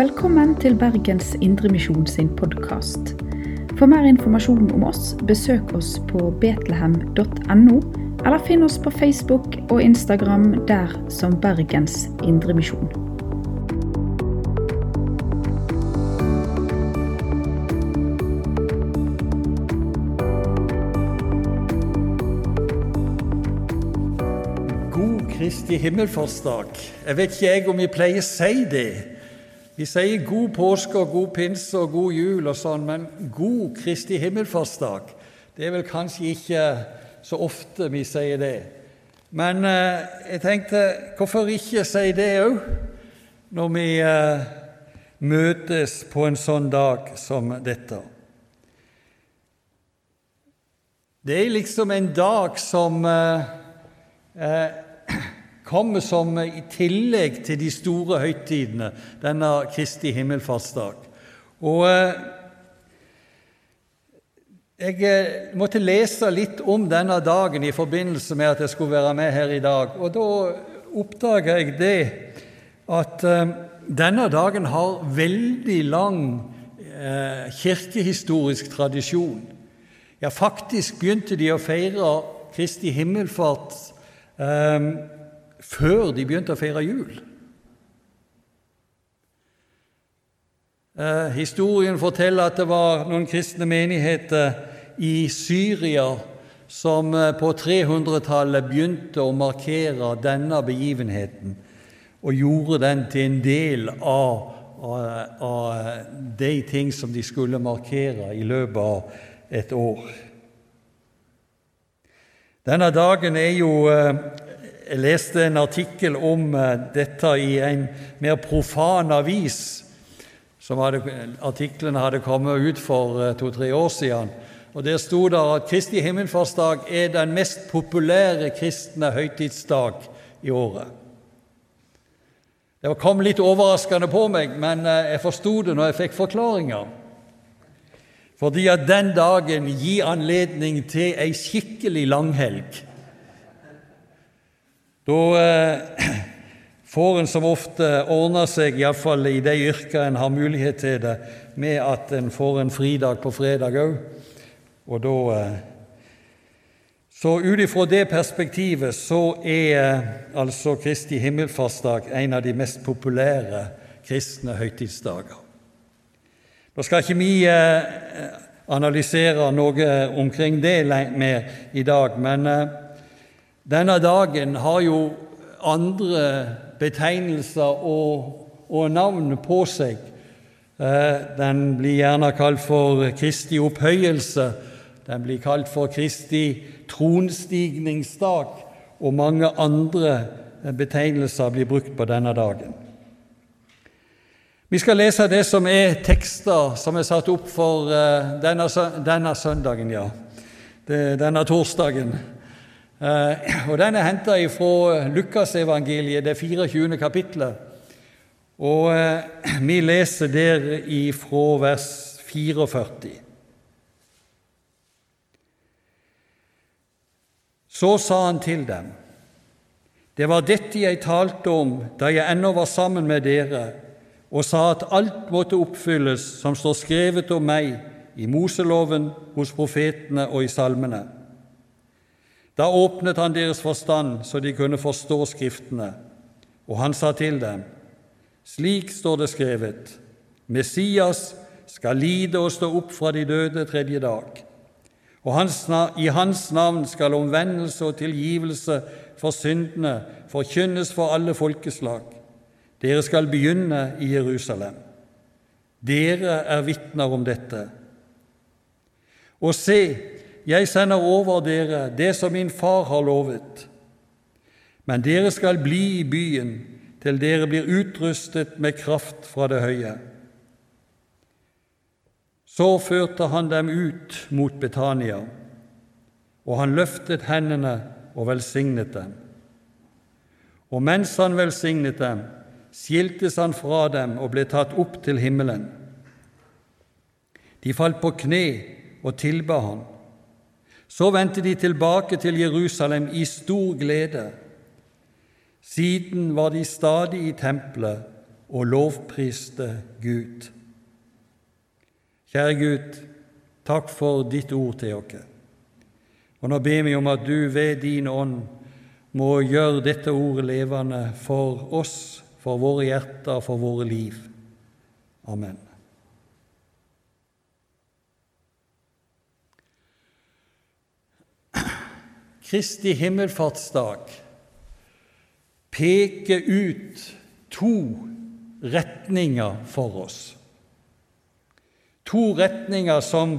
Velkommen til Bergens Indremisjon sin podkast. For mer informasjon om oss, besøk oss på betlehem.no, eller finn oss på Facebook og Instagram der som Bergens Indremisjon. God Kristi himmelfartsdag. Jeg vet ikke jeg om vi pleier å si det. Vi sier god påske og god pinse og god jul og sånn, men god Kristi himmelfartsdag, det er vel kanskje ikke så ofte vi sier det. Men eh, jeg tenkte, hvorfor ikke si det òg, når vi eh, møtes på en sånn dag som dette? Det er liksom en dag som eh, eh, kommer som i tillegg til de store høytidene, denne Kristi himmelfartsdag. Og eh, jeg eh, måtte lese litt om denne dagen i forbindelse med at jeg skulle være med her i dag. Og da oppdaga jeg det at eh, denne dagen har veldig lang eh, kirkehistorisk tradisjon. Ja, faktisk begynte de å feire Kristi himmelfart eh, før de begynte å feire jul. Eh, historien forteller at det var noen kristne menigheter i Syria som eh, på 300-tallet begynte å markere denne begivenheten, og gjorde den til en del av, av, av de ting som de skulle markere i løpet av et år. Denne dagen er jo eh, Jeg leste en artikkel om dette i en mer profan avis hadde, artiklene hadde kommet ut for eh, to-tre år siden. Og Der sto det at Kristi himmelfartsdag er den mest populære kristne høytidsdag i året. Det kom litt overraskende på meg, men eh, jeg forsto det når jeg fikk forklaringer. Fordi at den dagen gir anledning til ei skikkelig langhelg. Da eh, får en som ofte ordner seg, iallfall i de yrker en har mulighet til det, med at en får en fridag på fredag òg. Og da eh, Så ut ifra det perspektivet så er eh, altså Kristi himmelfartsdag en av de mest populære kristne høytidsdager. Nå skal ikke vi analysere noe omkring det mer i dag, men denne dagen har jo andre betegnelser og, og navn på seg. Eh, den blir gjerne kalt for Kristi opphøyelse, den blir kalt for Kristi tronstigningsdag, og mange andre betegnelser blir brukt på denne dagen. Vi skal lese det som er tekster som er satt opp for uh, denne, denne, søndagen, ja. Denne torsdagen. Eh, og Den er henta fra Lukasevangeliet, det 24. kapittelet. Og eh, vi leser der ifra vers 44. Så sa han til dem, det var dette jeg talte om da jeg ennå var sammen med dere, og sa at alt måtte oppfylles som står skrevet om meg i Moseloven, hos profetene og i salmene. Da åpnet han deres forstand så de kunne forstå Skriftene, og han sa til dem, slik står det skrevet, Messias skal lide og stå opp fra de døde tredje dag, og hans, i hans navn skal omvendelse og tilgivelse for syndene forkynnes for alle folkeslag. Dere skal begynne i Jerusalem. Dere er vitner om dette. Og se, jeg sender over dere det som min far har lovet. Men dere skal bli i byen til dere blir utrustet med kraft fra det høye. Så førte han dem ut mot Betania, og han løftet hendene og velsignet dem. Og mens han velsignet dem, skiltes han fra dem og ble tatt opp til himmelen. De falt på kne og tilba han. Så vendte de tilbake til Jerusalem i stor glede. Siden var de stadig i tempelet og lovpriste Gud. Kjære Gud, takk for ditt ord til oss. Og nå ber vi om at du ved din ånd må gjøre dette ordet levende for oss, for våre hjerter, for våre liv. Amen. Kristi himmelfartsdag peker ut to retninger for oss. To retninger som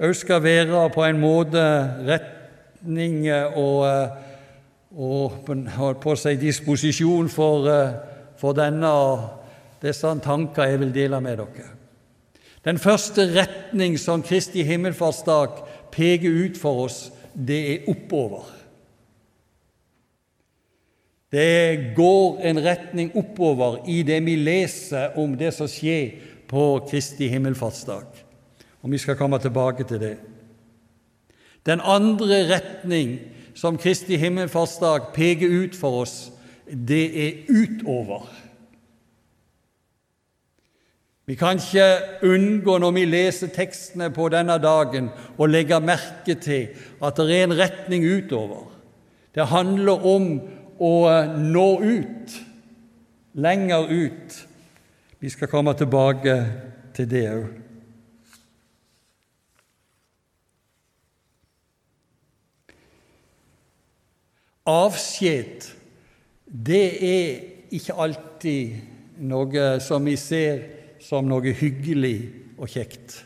òg skal være på en måte retning og, og på å si disposisjon for, for denne, disse tanker jeg vil dele med dere. Den første retning som Kristi himmelfartsdag peker ut for oss, det er oppover. Det går en retning oppover i det vi leser om det som skjer på Kristi himmelfartsdag og vi skal komme tilbake til det. Den andre retning som Kristi himmelfartsdag peker ut for oss, det er utover. Vi kan ikke unngå, når vi leser tekstene på denne dagen, å legge merke til at det er en retning utover. Det handler om å nå ut, lenger ut. Vi skal komme tilbake til det òg. Avskjed, det er ikke alltid noe som vi ser som noe hyggelig og kjekt.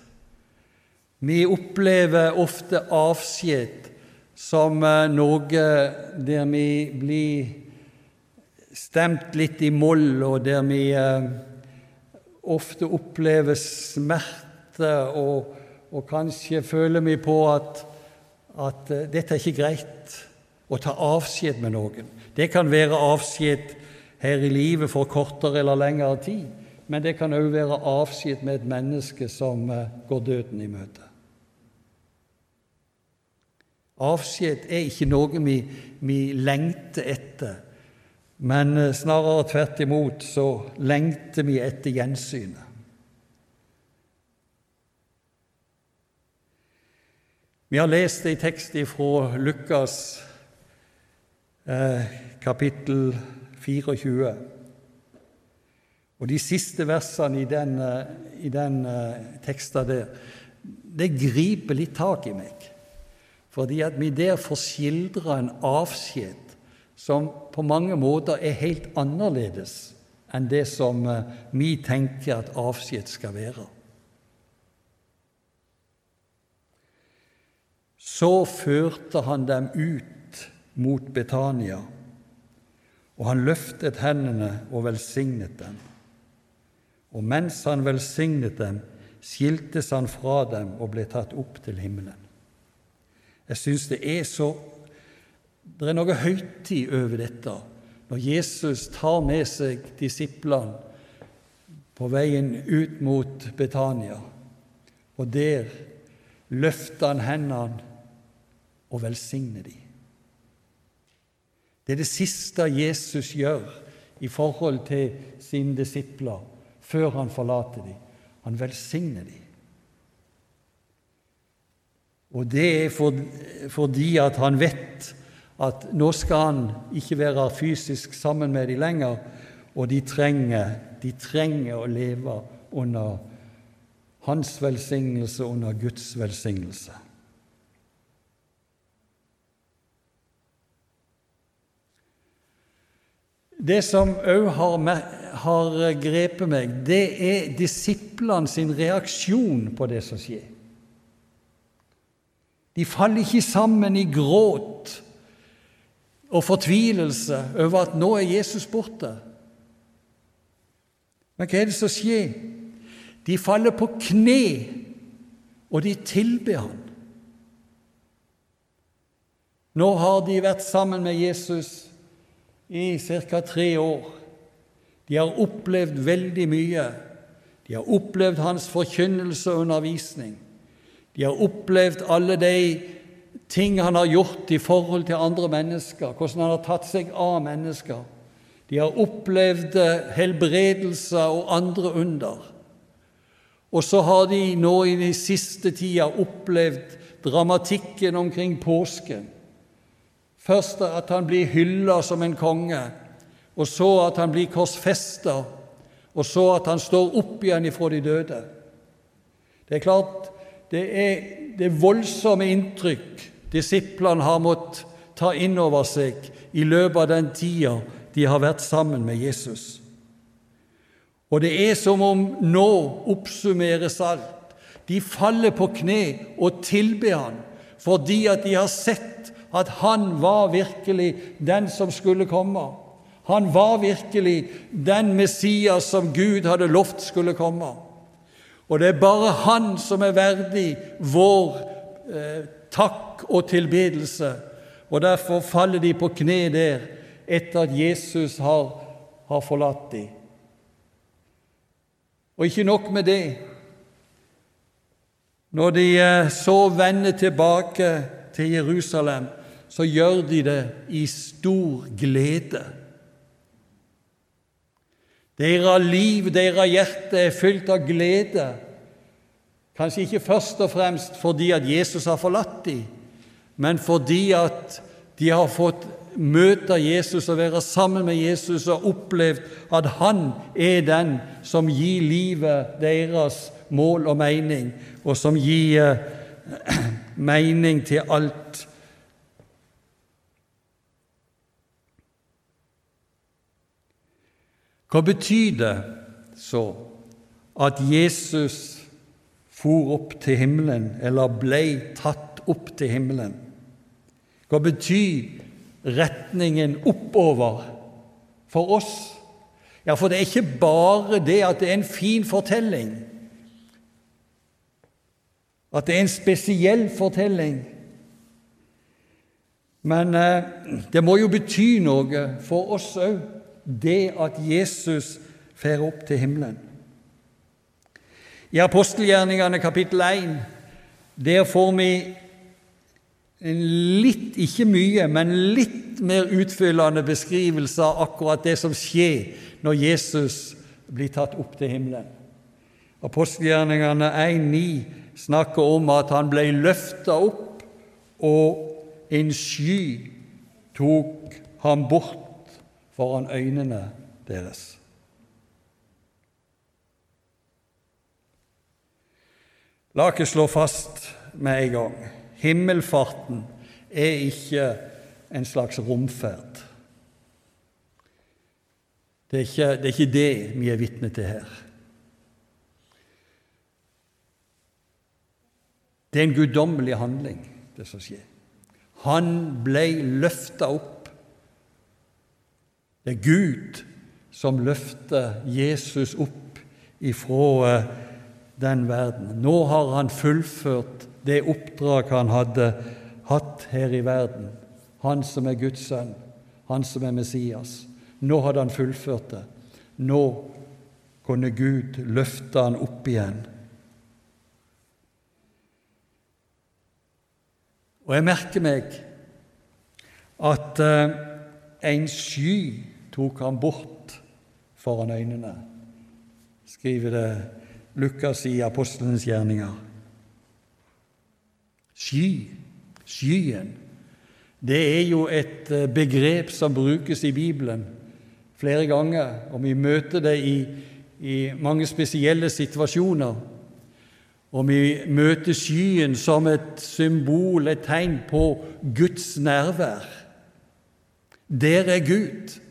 Vi opplever ofte avskjed som eh, noe der vi blir stemt litt i moll, og der vi eh, ofte opplever smerte, og, og kanskje føler vi på at, at eh, dette er ikke greit å ta avskjed med noen. Det kan være avskjed her i livet for kortere eller lengre tid, men det kan òg være avskjed med et menneske som eh, går døden i møte. Avskjed er ikke noe vi, vi lengter etter, men eh, snarere tvert imot så lengter vi etter gjensynet. Vi har lest det i tekst fra Lukas Eh, kapittel 24. Og de siste versene i den, eh, i den eh, teksten der, det griper litt tak i meg. Fordi at vi der får skildra en avskjed som på mange måter er helt annerledes enn det som vi tenker at avskjed skal være. Så førte han dem ut mot Betania, og han løftet hendene og velsignet dem. Og mens han velsignet dem, skiltes han fra dem og ble tatt opp til himmelen. Jeg syns det er så Det er noe høytid over dette når Jesus tar med seg disiplene på veien ut mot Betania, og der løfter han hendene og velsigner dem. Det er det siste Jesus gjør i forhold til sine disipler før han forlater dem. Han velsigner dem. Og det er fordi at han vet at nå skal han ikke være fysisk sammen med dem lenger, og de trenger, de trenger å leve under hans velsignelse, under Guds velsignelse. Det som òg har, har, grepet meg, det er disiplene sin reaksjon på det som skjer. De faller ikke sammen i gråt og fortvilelse over at nå er Jesus borte. Men hva er det som skjer? De faller på kne, og de tilber han. Nå har de vært sammen med Jesus i ca. tre år. De har opplevd veldig mye. De har opplevd hans forkynnelse og undervisning. De har opplevd alle de ting han har gjort i forhold til andre mennesker, hvordan han har tatt seg av mennesker. De har opplevd helbredelser og andre under. Og så har de nå i den siste tida opplevd dramatikken omkring påsken. Først at han blir hylla som en konge, og så at han blir korsfesta, og så at han står opp igjen ifra de døde. Det er klart det er det voldsomme inntrykk disiplene har måttet ta inn over seg i løpet av den tida de har vært sammen med Jesus. Og det er som om nå oppsummeres alt. De faller på kne og tilber Han fordi at de har sett at Han var virkelig den som skulle komme. Han var virkelig den Messias som Gud hadde lovt skulle komme. Og det er bare Han som er verdig vår eh, takk og tilbedelse. Og derfor faller de på kne der etter at Jesus har, har forlatt dem. Og ikke nok med det. Når de eh, så vender tilbake til Jerusalem, så gjør de det i stor glede. Deres liv, deres hjerte er fylt av glede. Kanskje ikke først og fremst fordi at Jesus har forlatt dem, men fordi at de har fått møte Jesus og være sammen med Jesus og opplevd at han er den som gir livet deres mål og mening, og som gir eh, mening til alt. Hva betyr det så at Jesus for opp til himmelen, eller ble tatt opp til himmelen? Hva betyr retningen oppover for oss? Ja, for det er ikke bare det at det er en fin fortelling, at det er en spesiell fortelling. Men eh, det må jo bety noe for oss òg det at Jesus fer opp til himmelen. I apostelgjerningene kapittel 1 der får vi en litt, ikke mye, men litt mer utfyllende beskrivelse av akkurat det som skjer når Jesus blir tatt opp til himmelen. Apostelgjerningene 1,9 snakker om at han ble løfta opp, og en sky tok ham bort foran øynene deres. La oss slå fast med en gang himmelfarten er ikke en slags romferd. Det er ikke det, er ikke det vi er vitne til her. Det er en guddommelig handling, det som skjer. Han ble løfta opp det er Gud som løfter Jesus opp ifra eh, den verden. Nå har han fullført det oppdrag han hadde hatt her i verden. Han som er Guds sønn, han som er Messias. Nå hadde han fullført det. Nå kunne Gud løfte han opp igjen. Og jeg merker meg at uh, en sky tok han bort foran øynene, skriver det Lukas i apostelens gjerninger. Sky, skyen, det er jo et eh, begrep som brukes i Bibelen flere ganger, og vi møter det i, i mange spesielle situasjoner. Og vi møter skyen som et symbol, et tegn på Guds nærvær. Der er Gud.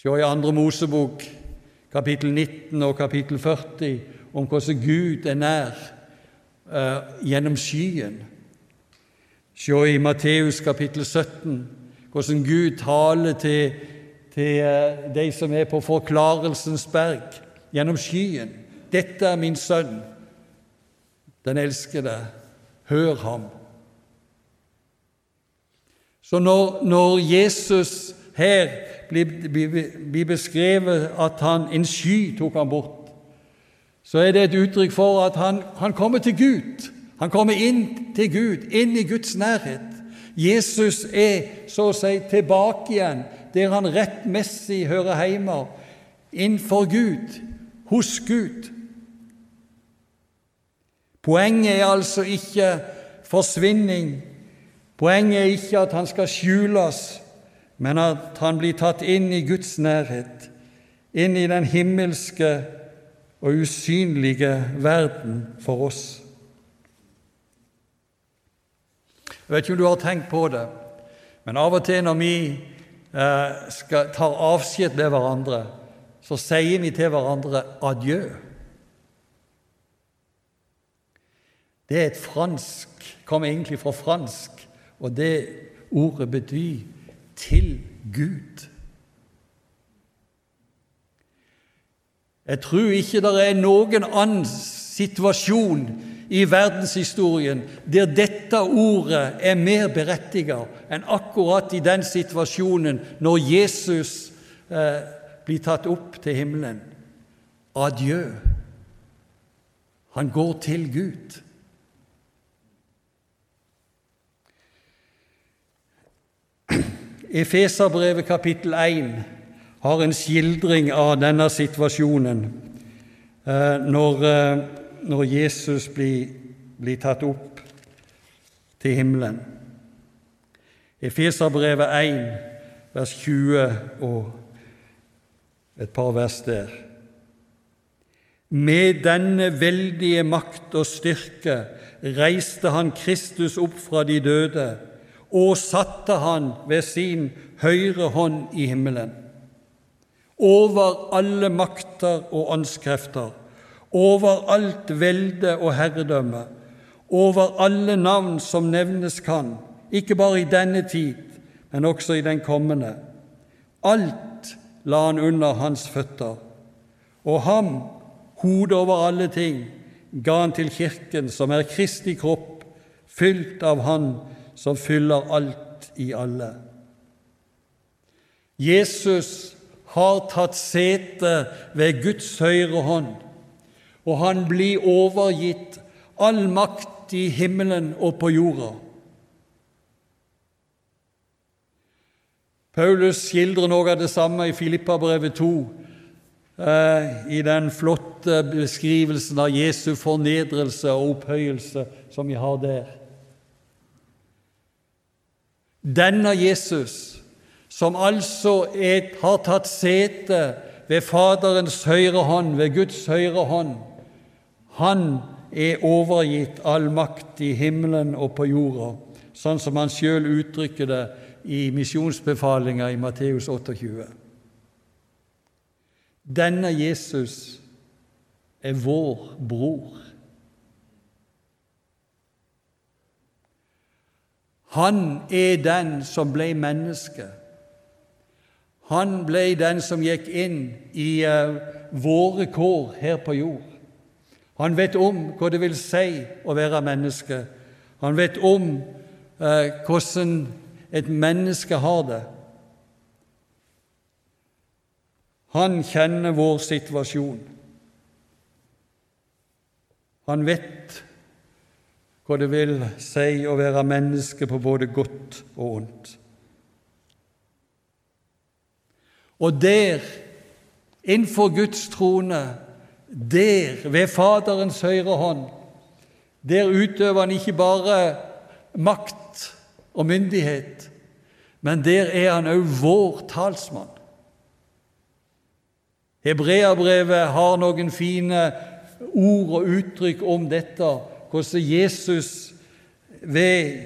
Se i Andre Mosebok, kapittel 19 og kapittel 40, om hvordan Gud er nær uh, gjennom skyen. Se i Matteus kapittel 17 hvordan Gud taler til, til uh, de som er på Forklarelsens berg, gjennom skyen. 'Dette er min sønn, den elskede. Hør ham.' Så når, når Jesus her blir beskrevet at han, en sky tok han bort, så er det et uttrykk for at han, han kommer til Gud. Han kommer inn til Gud, inn i Guds nærhet. Jesus er så å si tilbake igjen der han rettmessig hører hjemme, innenfor Gud, hos Gud. Poenget er altså ikke forsvinning. Poenget er ikke at han skal skjules, men at han blir tatt inn i Guds nærhet, inn i den himmelske og usynlige verden for oss. Jeg vet ikke om du har tenkt på det, men av og til når vi eh, skal, tar avskjed med hverandre, så sier vi til hverandre adjø. Det er et fransk, kommer egentlig fra fransk, og det ordet betyr 'til Gud'. Jeg tror ikke det er noen annen situasjon i verdenshistorien der dette ordet er mer berettiget enn akkurat i den situasjonen når Jesus eh, blir tatt opp til himmelen. Adjø. Han går til Gud. Efeserbrevet kapittel 1 har en skildring av denne situasjonen eh, når eh, når Jesus blir, blir tatt opp til himmelen. Efeserbrevet 1, vers 20 og et par vers der. Med denne veldige makt og styrke reiste han Kristus opp fra de døde og satte han ved sin høyre hånd i himmelen, over alle makter og åndskrefter over alt velde og herredømme, over alle navn som nevnes kan, ikke bare i denne tid, men også i den kommende. Alt la han under hans føtter, og ham, hodet over alle ting, ga han til Kirken, som er Kristi kropp, fylt av Han som fyller alt i alle. Jesus har tatt sete ved Guds høyre hånd og han blir overgitt all makt i himmelen og på jorda. Paulus skildrer noe av det samme i Filippabrevet 2, eh, i den flotte beskrivelsen av Jesu fornedrelse og opphøyelse som vi har der. Denne Jesus, som altså er, har tatt sete ved Faderens høyre hånd, ved Guds høyre hånd, han er overgitt all makt i himmelen og på jorda, sånn som han sjøl uttrykker det i misjonsbefalinga i Matteus 28. Denne Jesus er vår bror. Han er den som ble menneske. Han ble den som gikk inn i uh, våre kår her på jord. Han vet om hva det vil si å være menneske. Han vet om eh, hvordan et menneske har det. Han kjenner vår situasjon. Han vet hva det vil si å være menneske på både godt og ondt. Og der, innenfor Guds trone, der, ved Faderens høyre hånd, der utøver han ikke bare makt og myndighet, men der er han òg vår talsmann. Hebreabrevet har noen fine ord og uttrykk om dette, hvordan Jesus ved,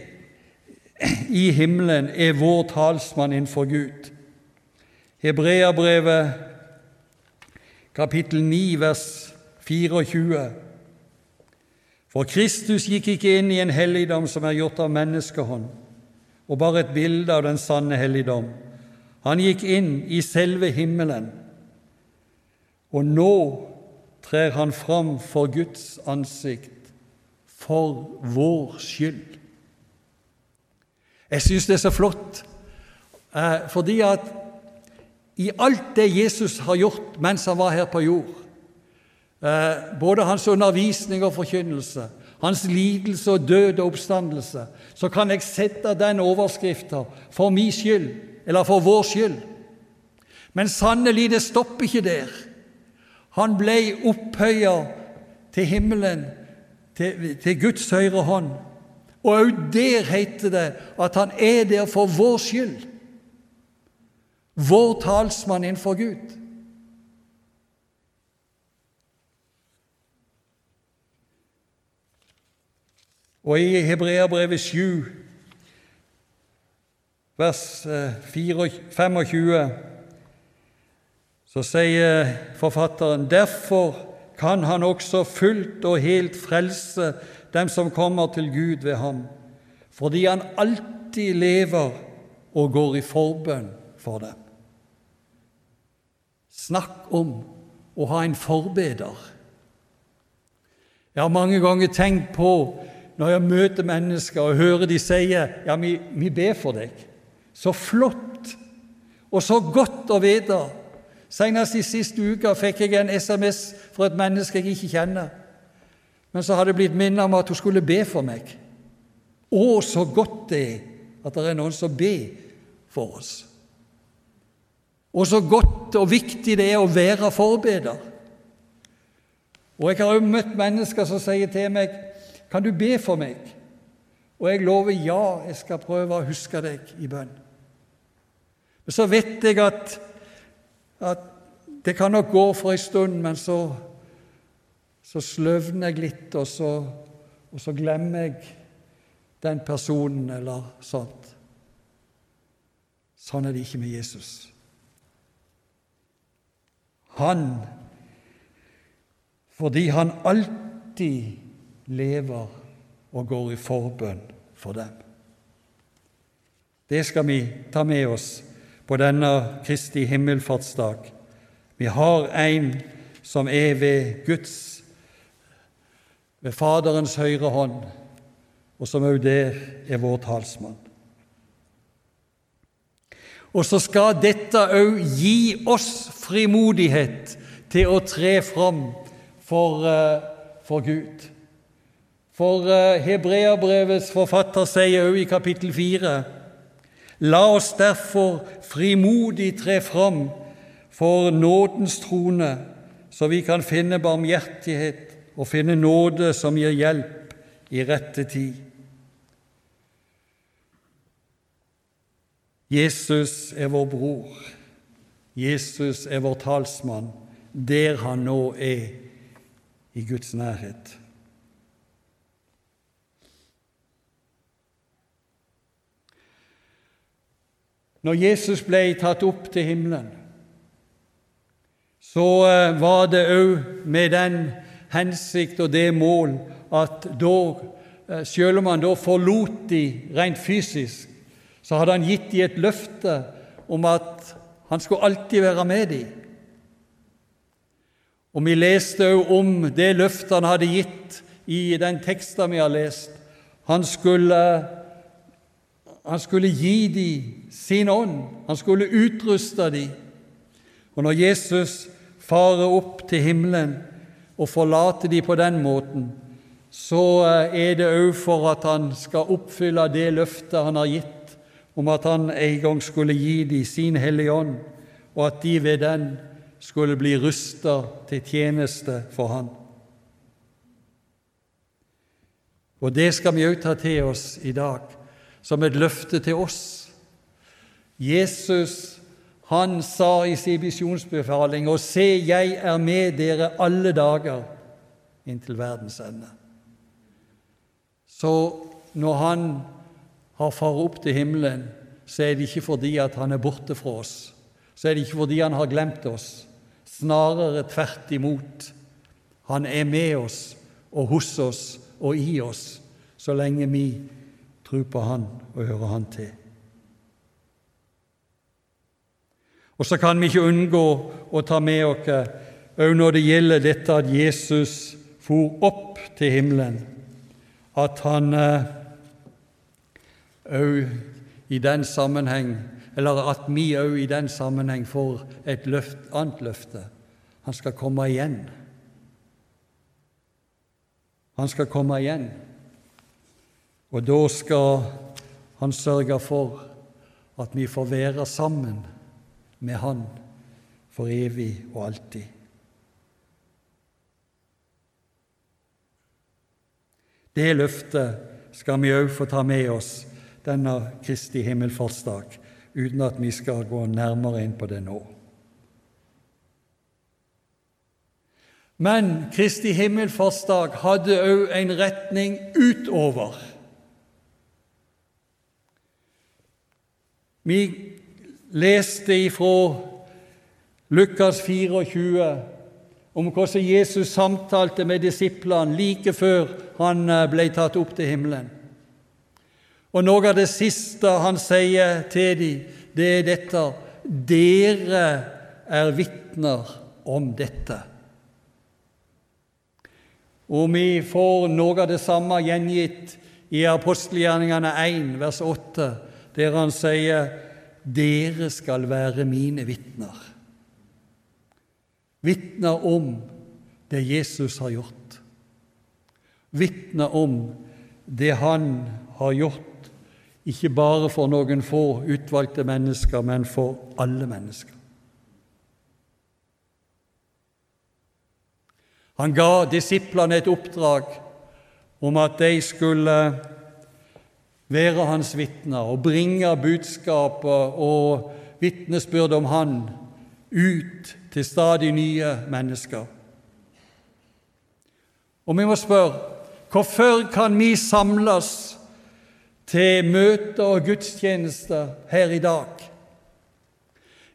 i himmelen er vår talsmann innenfor Gud. Hebreabrevet kapittel 9, vers 24. For Kristus gikk ikke inn i en helligdom som er gjort av menneskehånd, og bare et bilde av den sanne helligdom. Han gikk inn i selve himmelen, og nå trer han fram for Guds ansikt for vår skyld. Jeg syns det er så flott, eh, fordi at i alt det Jesus har gjort mens han var her på jord, eh, både hans undervisning og forkynnelse, hans lidelse og død og oppstandelse, så kan jeg sette den overskrifta for min skyld, eller for vår skyld. Men sannelig, det stopper ikke der. Han ble opphøya til himmelen, til, til Guds høyre hånd. Og òg der heter det at han er der for vår skyld. Vår talsmann innenfor Gud. Og i Hebreabrevet 7, vers 25, eh, så sier forfatteren derfor kan han også fullt og helt frelse dem som kommer til Gud ved ham, fordi han alltid lever og går i forbønn for dem. Snakk om å ha en forbeder. Jeg har mange ganger tenkt på når jeg møter mennesker og hører de sier ja, vi, vi ber for deg. Så flott og så godt å vite. Senest i siste uke fikk jeg en SMS fra et menneske jeg ikke kjenner. Men så hadde det blitt minnet om at hun skulle be for meg. Å, så godt det er at det er noen som ber for oss. Og så godt og viktig det er å være forbeder. Og jeg har også møtt mennesker som sier til meg kan du be for meg? Og jeg lover ja, jeg skal prøve å huske deg i bønn. Men så vet jeg at, at det kan nok gå for en stund, men så, så sløvner jeg litt, og så, og så glemmer jeg den personen eller sånt. Sånn er det ikke med Jesus. Han, fordi han alltid lever og går i forbønn for dem. Det skal vi ta med oss på denne Kristi himmelfartsdag. Vi har en som er ved Guds, ved Faderens høyre hånd, og som òg der er vår talsmann. Og så skal dette òg gi oss frimodighet til å tre fram for, eh, for Gud. For eh, Hebreabrevets forfatter sier òg i kapittel 4.: La oss derfor frimodig tre fram for nådens trone, så vi kan finne barmhjertighet og finne nåde som gir hjelp i rette tid. Jesus er vår bror. Jesus er vår talsmann der han nå er i Guds nærhet. Når Jesus ble tatt opp til himmelen, så eh, var det òg med den hensikt og det mål at da, eh, selv om han da forlot de rent fysisk, så hadde han gitt de et løfte om at han skulle alltid være med dem. Og Vi leste òg om det løftet han hadde gitt i den teksten vi har lest. Han skulle han skulle gi dem sin ånd, han skulle utruste dem. Og når Jesus farer opp til himmelen og forlater dem på den måten, så eh, er det òg for at han skal oppfylle det løftet han har gitt om at han en gang skulle gi dem sin Hellige Ånd, og at de ved den skulle bli rusta til tjeneste for Han. Og det skal vi òg ta til oss i dag som et løfte til oss. Jesus han sa i sin visjonsbefaling, og se, jeg er med dere alle dager inntil verdens ende. Så når han har fart opp til himmelen, så er det ikke fordi at han er borte fra oss. Så er det ikke fordi han har glemt oss. Snarere tvert imot. Han er med oss og hos oss og i oss så lenge vi tro på Han og høre Han til. Og så kan vi ikke unngå å ta med oss òg når det gjelder dette at Jesus for opp til himmelen, at han òg eh, i den sammenheng eller at vi òg i den sammenheng får et løft, annet løfte. Han skal komme igjen. Han skal komme igjen, og da skal han sørge for at vi får være sammen med Han for evig og alltid. Det løftet skal vi òg få ta med oss denne Kristi himmelfartsdag, uten at vi skal gå nærmere inn på det nå. Men Kristi himmelfartsdag hadde òg en retning utover. Vi leste ifra Lukas 24 om hvordan Jesus samtalte med disiplene like før han eh, ble tatt opp til himmelen. Og Noe av det siste han sier til dem, det er dette Dere er vitner om dette. Og vi får noe av det samme gjengitt i apostelgjerningene 1, vers 8, der han sier Dere skal være mine vitner vitner om det Jesus har gjort. Vitner om det han har gjort, ikke bare for noen få utvalgte mennesker, men for alle mennesker. Han ga disiplene et oppdrag om at de skulle være hans vitner og bringe budskapet og vitnesbyrd om han ut til stadig nye mennesker. Og vi må spørre hvorfor kan vi samles til møter og gudstjenester her i dag?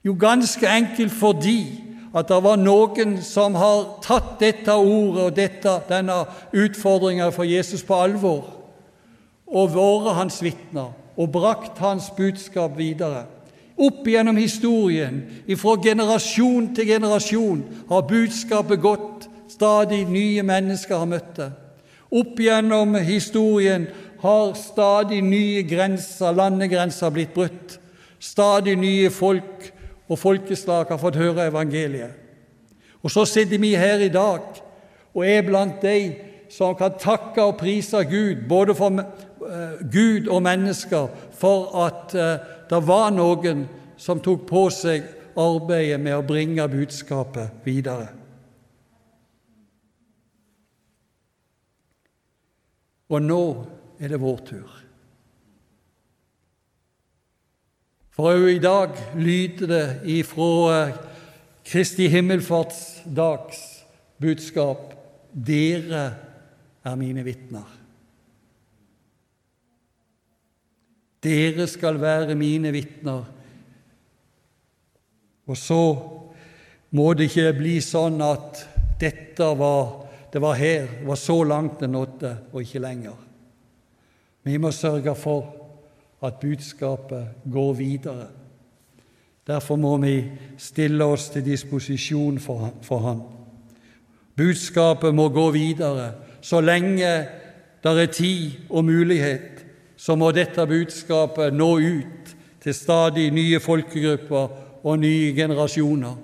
Jo, ganske enkelt fordi at det var noen som har tatt dette ordet og dette, denne utfordringa for Jesus på alvor og vært hans vitner og brakt hans budskap videre. Opp gjennom historien, fra generasjon til generasjon, har budskapet gått. Stadig nye mennesker har møtt det. Opp gjennom historien har stadig nye grenser, landegrenser, blitt brutt. Stadig nye folk og folkeslag har fått høre evangeliet. Og så sitter vi her i dag og er blant de som kan takke og prise Gud, både for uh, Gud og mennesker, for at uh, det var noen som tok på seg arbeidet med å bringe budskapet videre. Og nå er det vår tur. For òg i dag lyder det ifra Kristi himmelfartsdags budskap dere er mine vitner. Dere skal være mine vitner og så må det ikke bli sånn at dette var, det var her, det var så langt det nådde, og ikke lenger. Vi må sørge for at budskapet går videre. Derfor må vi stille oss til disposisjon for, for Han. Budskapet må gå videre. Så lenge det er tid og mulighet, så må dette budskapet nå ut til stadig nye folkegrupper og nye generasjoner,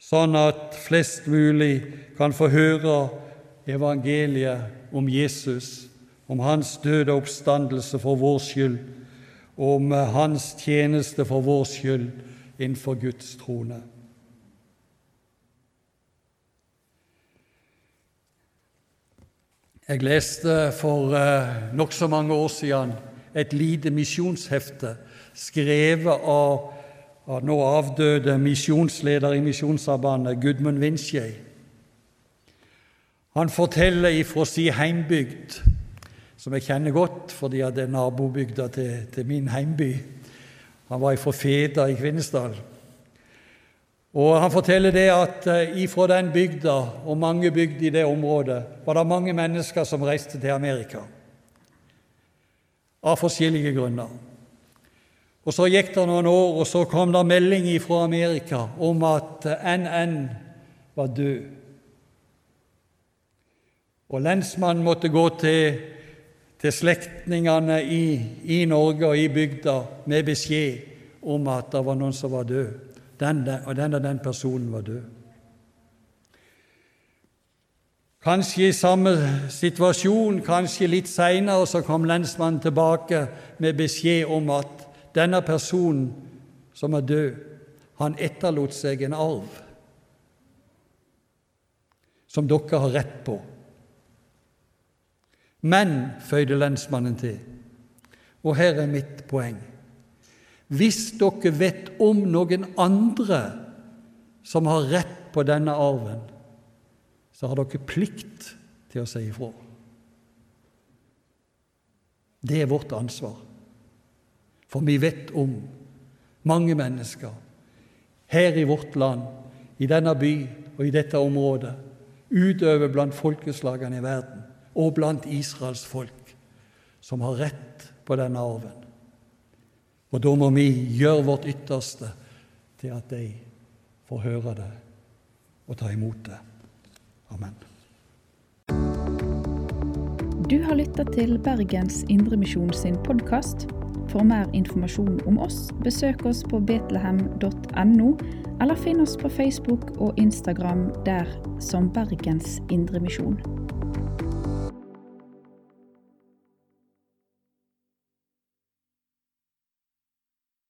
sånn at flest mulig kan få høre evangeliet om Jesus, om hans døde oppstandelse for vår skyld, om hans tjeneste for vår skyld innenfor Guds trone. Jeg leste for eh, nokså mange år siden et lite misjonshefte skrevet av nå avdøde misjonsleder i Misjonssambandet, Gudmund Vinskjei. Han forteller ifra sin heimbygd, som jeg kjenner godt fordi det er nabobygda til, til, min heimby. Han var ifra Feda i Kvinesdal. Og Han forteller det at eh, ifra den bygda, og mange bygder i det området, var det mange mennesker som reiste til Amerika av forskjellige grunner. Og Så gikk det noen år, og så kom det melding fra Amerika om at NN var død. Og lensmannen måtte gå til, til slektningene i, i, Norge og i bygda med beskjed om at det var noen som var død, den, og den og den personen var død. Kanskje i samme situasjon, kanskje litt seinere, så kom lensmannen tilbake med beskjed om at denne personen som er død, han etterlot seg en arv som dere har rett på. Men, føyde lensmannen til, og her er mitt poeng Hvis dere vet om noen andre som har rett på denne arven, så har dere plikt til å si ifra. Det er vårt ansvar. For vi vet om mange mennesker her i vårt land, i denne by og i dette området, utover blant folkeslagene i verden og blant Israels folk, som har rett på denne arven. Og da må vi gjøre vårt ytterste til at de får høre det og ta imot det. Amen. Du har lytta til Bergens Indremisjon sin podkast. For mer informasjon om oss, besøk oss på betlehem.no, eller finn oss på Facebook og Instagram der som Bergens Indremisjon.